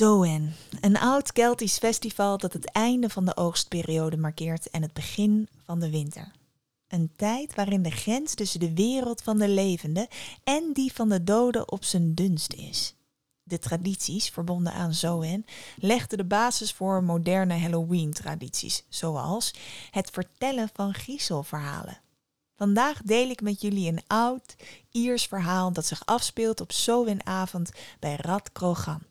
Zoen, een oud Keltisch festival dat het einde van de oogstperiode markeert en het begin van de winter. Een tijd waarin de grens tussen de wereld van de levenden en die van de doden op zijn dunst is. De tradities verbonden aan Zoen legden de basis voor moderne Halloween-tradities, zoals het vertellen van griezelverhalen. Vandaag deel ik met jullie een oud Iers verhaal dat zich afspeelt op Zowenavond bij Rad Krogan.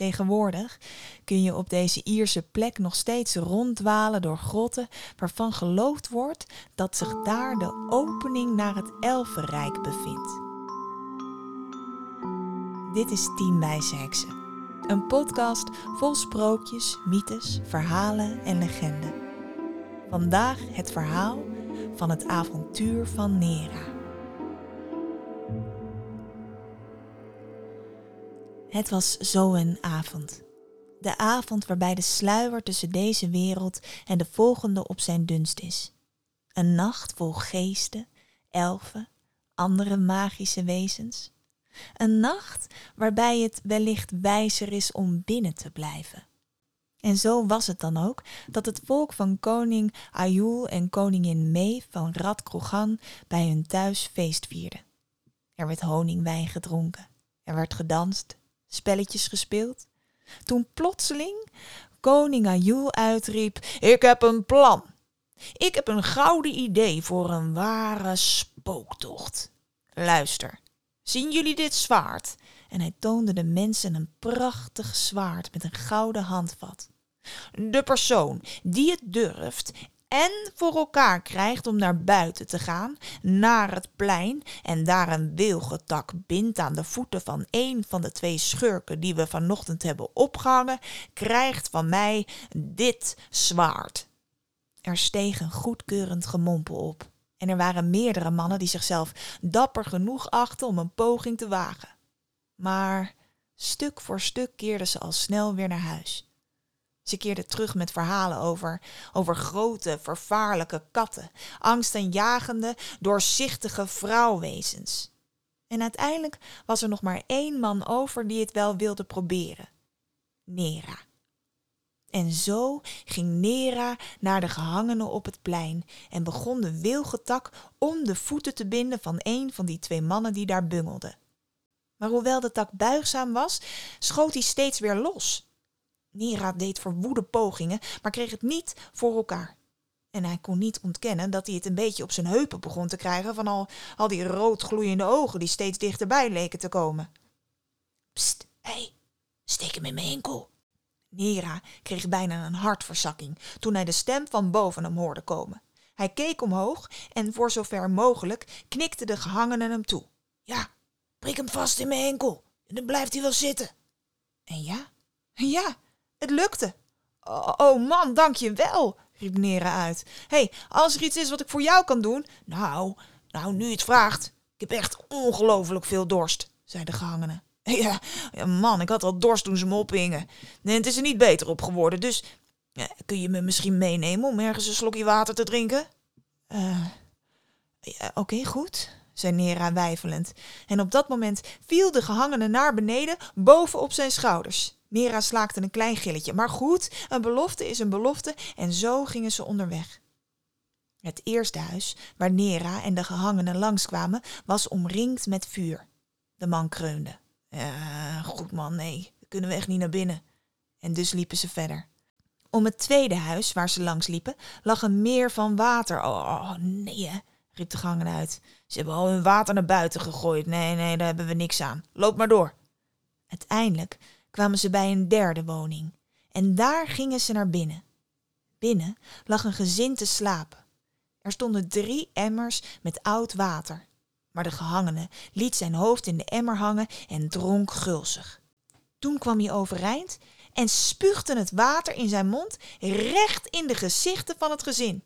Tegenwoordig kun je op deze Ierse plek nog steeds ronddwalen door grotten waarvan geloofd wordt dat zich daar de opening naar het Elfenrijk bevindt. Dit is Tien Wijze Heksen, een podcast vol sprookjes, mythes, verhalen en legenden. Vandaag het verhaal van het avontuur van Nera. Het was zo een avond. De avond waarbij de sluier tussen deze wereld en de volgende op zijn dunst is. Een nacht vol geesten, elfen, andere magische wezens. Een nacht waarbij het wellicht wijzer is om binnen te blijven. En zo was het dan ook dat het volk van koning Ayul en koningin Mee van Rad Krogan bij hun thuis feest vierde. Er werd honingwijn gedronken, er werd gedanst, spelletjes gespeeld. Toen plotseling koning Ayul uitriep: Ik heb een plan. Ik heb een gouden idee voor een ware spooktocht. Luister, zien jullie dit zwaard? En hij toonde de mensen een prachtig zwaard met een gouden handvat. De persoon die het durft en voor elkaar krijgt om naar buiten te gaan, naar het plein en daar een wilgetak bindt aan de voeten van een van de twee schurken die we vanochtend hebben opgehangen, krijgt van mij dit zwaard. Er steeg een goedkeurend gemompel op. En er waren meerdere mannen die zichzelf dapper genoeg achten om een poging te wagen. Maar stuk voor stuk keerden ze al snel weer naar huis. Ze keerde terug met verhalen over, over grote, vervaarlijke katten, angstaanjagende, doorzichtige vrouwwezens. En uiteindelijk was er nog maar één man over die het wel wilde proberen. Nera. En zo ging Nera naar de gehangenen op het plein en begon de wilgetak om de voeten te binden van een van die twee mannen die daar bungelden. Maar hoewel de tak buigzaam was, schoot hij steeds weer los. Nera deed verwoede pogingen, maar kreeg het niet voor elkaar. En hij kon niet ontkennen dat hij het een beetje op zijn heupen begon te krijgen van al, al die rood gloeiende ogen die steeds dichterbij leken te komen. Pst, hé, hey, steek hem in mijn enkel. Nera kreeg bijna een hartverzakking toen hij de stem van boven hem hoorde komen. Hij keek omhoog en voor zover mogelijk knikte de gehangenen hem toe. Ja, prik hem vast in mijn enkel en dan blijft hij wel zitten. En ja, ja, het lukte. Oh, man, dank je wel, riep Nera uit. Hé, hey, als er iets is wat ik voor jou kan doen... Nou, nou, nu het vraagt. Ik heb echt ongelooflijk veel dorst, zei de gehangene. Ja, man, ik had al dorst toen ze me ophingen. En het is er niet beter op geworden, dus... Ja, kun je me misschien meenemen om ergens een slokje water te drinken? Ja, Oké, goed, zei Nera weifelend. En op dat moment viel de gehangene naar beneden boven op zijn schouders. Nera slaakte een klein gilletje. Maar goed, een belofte is een belofte en zo gingen ze onderweg. Het eerste huis, waar Nera en de gehangenen langskwamen, was omringd met vuur. De man kreunde. Goed man, nee, kunnen we echt niet naar binnen. En dus liepen ze verder. Om het tweede huis, waar ze langs liepen, lag een meer van water. Oh, nee, riep de gangen uit. Ze hebben al hun water naar buiten gegooid. Nee, nee, daar hebben we niks aan. Loop maar door. Uiteindelijk kwamen ze bij een derde woning. En daar gingen ze naar binnen. Binnen lag een gezin te slapen. Er stonden drie emmers met oud water. Maar de gehangene liet zijn hoofd in de emmer hangen en dronk gulzig. Toen kwam hij overeind en spuugde het water in zijn mond recht in de gezichten van het gezin.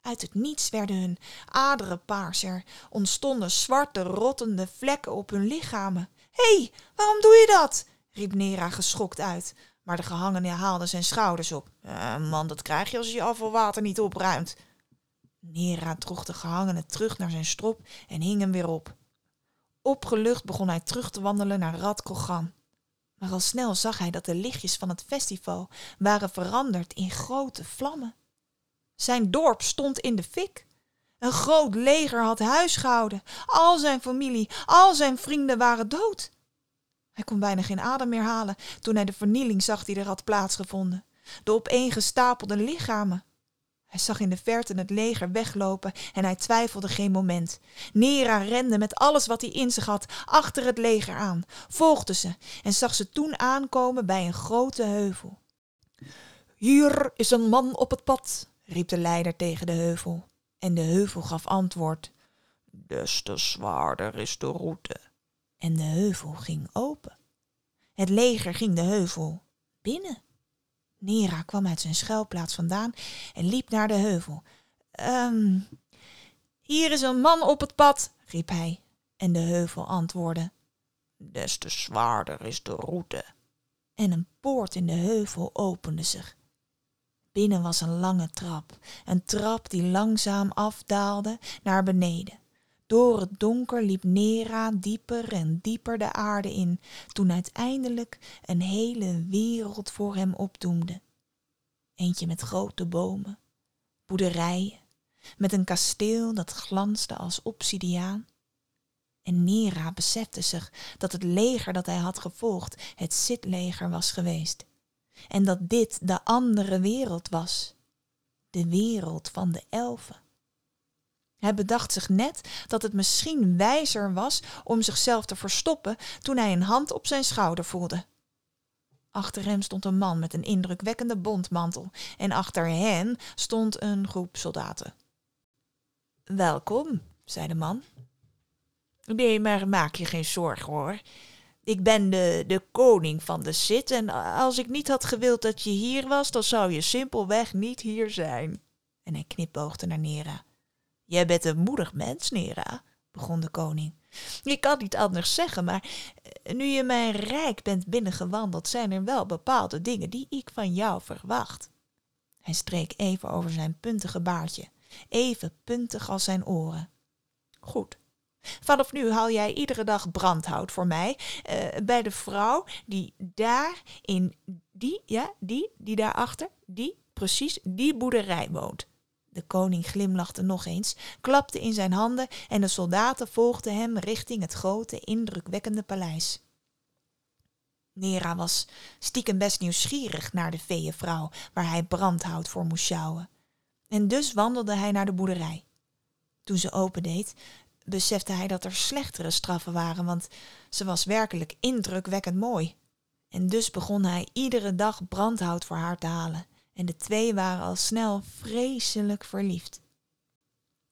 Uit het niets werden hun aderen paars. Er ontstonden zwarte, rottende vlekken op hun lichamen. Hé, hey, waarom doe je dat? Riep Nera geschokt uit. Maar de gehangene haalde zijn schouders op. Uh, man, dat krijg je als je je afvalwater niet opruimt. Nera droeg de gehangene terug naar zijn strop en hing hem weer op. Opgelucht begon hij terug te wandelen naar Rad Maar al snel zag hij dat de lichtjes van het festival waren veranderd in grote vlammen. Zijn dorp stond in de fik. Een groot leger had huis gehouden. Al zijn familie, al zijn vrienden waren dood. Hij kon bijna geen adem meer halen toen hij de vernieling zag die er had plaatsgevonden. De opeengestapelde lichamen. Hij zag in de verte het leger weglopen en hij twijfelde geen moment. Nera rende met alles wat hij in zich had achter het leger aan, volgde ze en zag ze toen aankomen bij een grote heuvel. Hier is een man op het pad, riep de leider tegen de heuvel. En de heuvel gaf antwoord. Des te zwaarder is de route. En de heuvel ging open. Het leger ging de heuvel binnen. Nera kwam uit zijn schuilplaats vandaan en liep naar de heuvel. Ehm, hier is een man op het pad, riep hij. En de heuvel antwoordde. Des te zwaarder is de route. En een poort in de heuvel opende zich. Binnen was een lange trap, een trap die langzaam afdaalde naar beneden. Door het donker liep Nera dieper en dieper de aarde in, toen uiteindelijk een hele wereld voor hem opdoemde. Eentje met grote bomen, boerderijen, met een kasteel dat glansde als obsidiaan. En Nera besefte zich dat het leger dat hij had gevolgd het Sith-leger was geweest. En dat dit de andere wereld was, de wereld van de elfen. Hij bedacht zich net dat het misschien wijzer was om zichzelf te verstoppen toen hij een hand op zijn schouder voelde. Achter hem stond een man met een indrukwekkende bontmantel en achter hen stond een groep soldaten. Welkom, zei de man. Nee, maar maak je geen zorgen hoor. Ik ben de, de koning van de Zit en als ik niet had gewild dat je hier was, dan zou je simpelweg niet hier zijn. En hij knipoogde naar Nera. Jij bent een moedig mens, Nera, begon de koning. Ik kan niet anders zeggen, maar eh, nu je mijn rijk bent binnengewandeld, zijn er wel bepaalde dingen die ik van jou verwacht. Hij streek even over zijn puntige baardje, even puntig als zijn oren. Goed. Vanaf nu haal jij iedere dag brandhout voor mij uh, bij de vrouw die daar in die, ja, die, die daarachter, die, precies, die boerderij woont. De koning glimlachte nog eens, klapte in zijn handen en de soldaten volgden hem richting het grote, indrukwekkende paleis. Nera was stiekem best nieuwsgierig naar de veeënvrouw waar hij brandhout voor moest sjouwen. En dus wandelde hij naar de boerderij. Toen ze opendeed, besefte hij dat er slechtere straffen waren, want ze was werkelijk indrukwekkend mooi. En dus begon hij iedere dag brandhout voor haar te halen en de twee waren al snel vreselijk verliefd.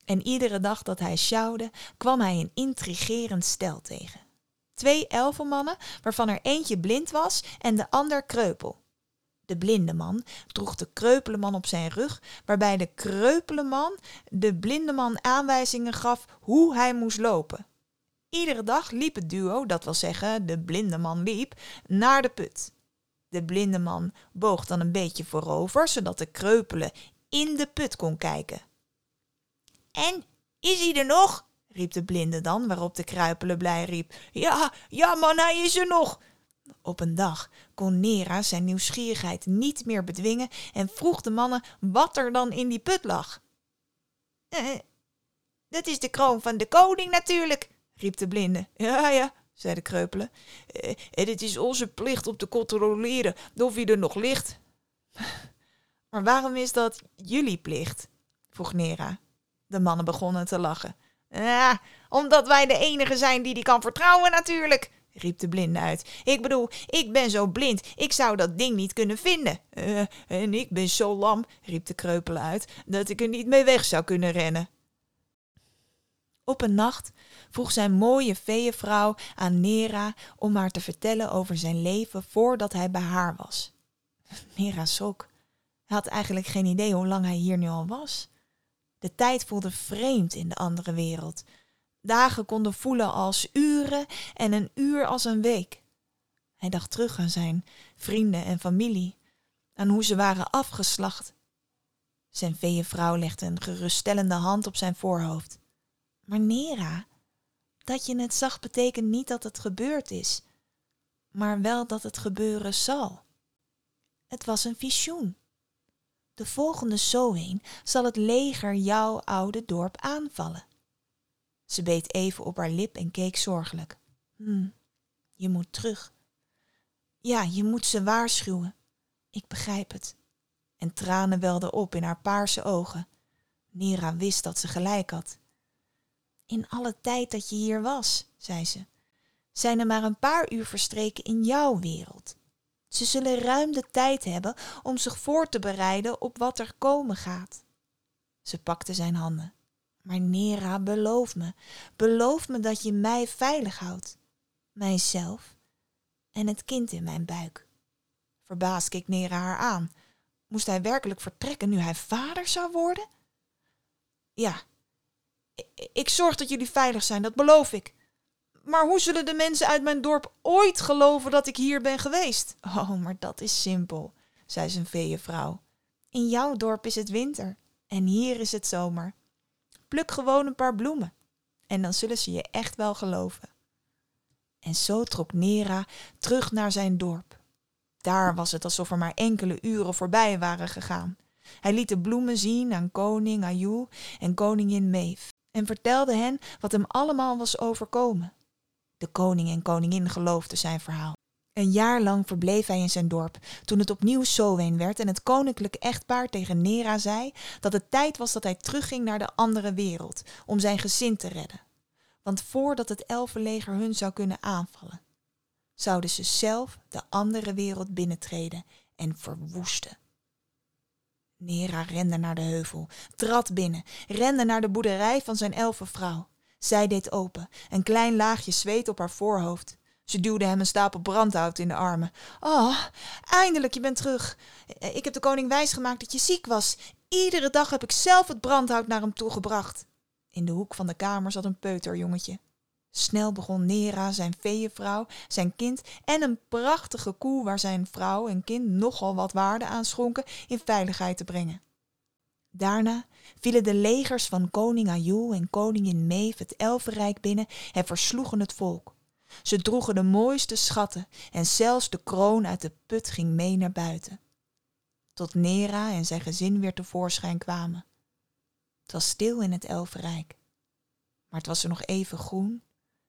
En iedere dag dat hij sjouwde, kwam hij een intrigerend stel tegen. Twee elfenmannen, waarvan er eentje blind was en de ander kreupel. De blinde man droeg de kreupele man op zijn rug, waarbij de kreupele man de blinde man aanwijzingen gaf hoe hij moest lopen. Iedere dag liep het duo, dat wil zeggen de blinde man liep, naar de put. De blinde man boog dan een beetje voorover, zodat de kreupele in de put kon kijken. En, is hij er nog? riep de blinde dan, waarop de kruipele blij riep. Ja, ja man, hij is er nog. Op een dag kon Nera zijn nieuwsgierigheid niet meer bedwingen en vroeg de mannen wat er dan in die put lag. Eh, dat is de kroon van de koning natuurlijk, riep de blinde. Ja, ja, zei de kreupele. Eh, en het is onze plicht om te controleren of hij er nog ligt. Maar waarom is dat jullie plicht? vroeg Nera. De mannen begonnen te lachen. Ja, omdat wij de enige zijn die die kan vertrouwen natuurlijk, riep de blinde uit. Ik bedoel, ik ben zo blind, ik zou dat ding niet kunnen vinden. Uh, en ik ben zo lam, riep de kreupele uit, dat ik er niet mee weg zou kunnen rennen. Op een nacht vroeg zijn mooie veeënvrouw aan Nera om haar te vertellen over zijn leven voordat hij bij haar was. Nera schrok. Hij had eigenlijk geen idee hoe lang hij hier nu al was. De tijd voelde vreemd in de andere wereld. Dagen konden voelen als uren en een uur als een week. Hij dacht terug aan zijn vrienden en familie, aan hoe ze waren afgeslacht. Zijn veeënvrouw legde een geruststellende hand op zijn voorhoofd. Maar Nera, dat je het zag betekent niet dat het gebeurd is. maar wel dat het gebeuren zal. Het was een visioen. De volgende Soeen zal het leger jouw oude dorp aanvallen. Ze beet even op haar lip en keek zorgelijk. Hm, je moet terug. Ja, je moet ze waarschuwen. Ik begrijp het. En tranen welden op in haar paarse ogen. Nera wist dat ze gelijk had. In alle tijd dat je hier was, zei ze, zijn er maar een paar uur verstreken in jouw wereld. Ze zullen ruim de tijd hebben om zich voor te bereiden op wat er komen gaat. Ze pakte zijn handen. Maar Nera, beloof me, beloof me dat je mij veilig houdt. Mijzelf en het kind in mijn buik. Verbaasd keek Nera haar aan. Moest hij werkelijk vertrekken nu hij vader zou worden? Ja, ik zorg dat jullie veilig zijn, dat beloof ik. Maar hoe zullen de mensen uit mijn dorp ooit geloven dat ik hier ben geweest? Oh, maar dat is simpel, zei zijn veeënvrouw. In jouw dorp is het winter en hier is het zomer. Pluk gewoon een paar bloemen en dan zullen ze je echt wel geloven. En zo trok Nera terug naar zijn dorp. Daar was het alsof er maar enkele uren voorbij waren gegaan. Hij liet de bloemen zien aan koning Ayu en koningin Maeve en vertelde hen wat hem allemaal was overkomen. De koning en koningin geloofden zijn verhaal. Een jaar lang verbleef hij in zijn dorp, toen het opnieuw Sowen werd en het koninklijke echtpaar tegen Nera zei dat het tijd was dat hij terugging naar de andere wereld om zijn gezin te redden. Want voordat het elfenleger hun zou kunnen aanvallen, zouden ze zelf de andere wereld binnentreden en verwoesten. Nera rende naar de heuvel, trad binnen, rende naar de boerderij van zijn elfenvrouw. Zij deed open, een klein laagje zweet op haar voorhoofd. Ze duwde hem een stapel brandhout in de armen. Oh, eindelijk, je bent terug. Ik heb de koning wijsgemaakt dat je ziek was. Iedere dag heb ik zelf het brandhout naar hem toegebracht. In de hoek van de kamer zat een peuterjongetje. Snel begon Nera zijn veeënvrouw, zijn kind en een prachtige koe waar zijn vrouw en kind nogal wat waarde aan schonken in veiligheid te brengen. Daarna vielen de legers van koning Ajoel en koningin Meef het Elfenrijk binnen en versloegen het volk. Ze droegen de mooiste schatten en zelfs de kroon uit de put ging mee naar buiten. Tot Nera en zijn gezin weer tevoorschijn kwamen. Het was stil in het Elfenrijk, maar het was er nog even groen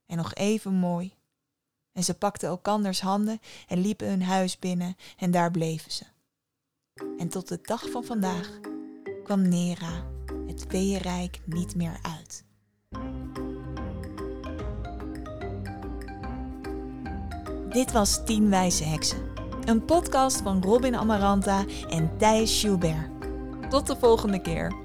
en nog even mooi. En ze pakten elkanders handen en liepen hun huis binnen en daar bleven ze. En tot de dag van vandaag kwam Nera het Veeënrijk niet meer uit. Dit was Tien Wijze Heksen, een podcast van Robin Amaranta en Thijs Schubert. Tot de volgende keer.